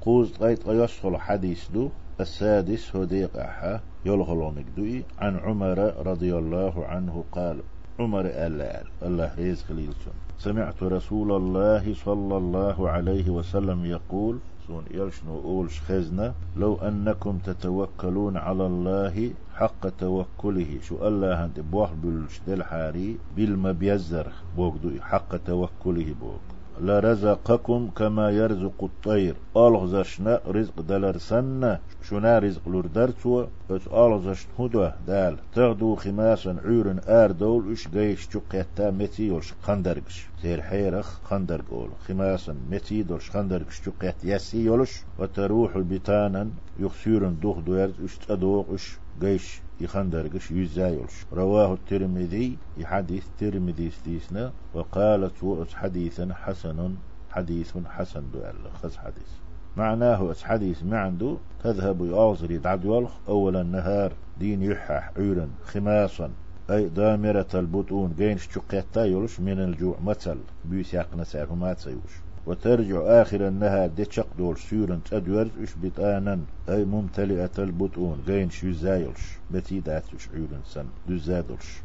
قوز قيت يسخل حديث دو السادس هو ديق أحا يلغلونك دوي عن عمر رضي الله عنه قال عمر ألآل الله رزق ليلسون سمعت رسول الله صلى الله عليه وسلم يقول سون يلشنو أولش خزنة لو أنكم تتوكلون على الله حق توكله شو الله هند بوح بالش دل حاري بالمبيزر بوك حق توكله بوك لرزقكم كما يرزق الطير. ألغزشنا رزق دلر سنة. شنا رزق لردرتو بس ألغزش هدوه دال. تغدو خماسا عورن آر دول. اش جيش جقيتا متي يولش خندرقش زير حيرخ خندرق أول. خماسا متي دولش خندرقش جقيت يسي يولش. وتروح البتانا يخسيرن دوخ دويرز إش تدوغ إش جيش يخندرقش يزايلش. رواه الترمذي يحديث ترمذي ستيسنا وقالت وأس حديثا حسن حديث حسن دو خز حديث. معناه أس حديث معندو تذهب يعوزر يدعدولخ أول النهار دين يحح عيرا خماصا أي دامرة البطون جينش شقيتا يولش من الجوع مثل بيس يقنا سعر ما تسيوش. وترجع آخر النهار دي دول سيورن تدورز إش بطانا أي ممتلئة البطون. غين شو زايلش. بتي داتش عيورن سن. دو زادلش.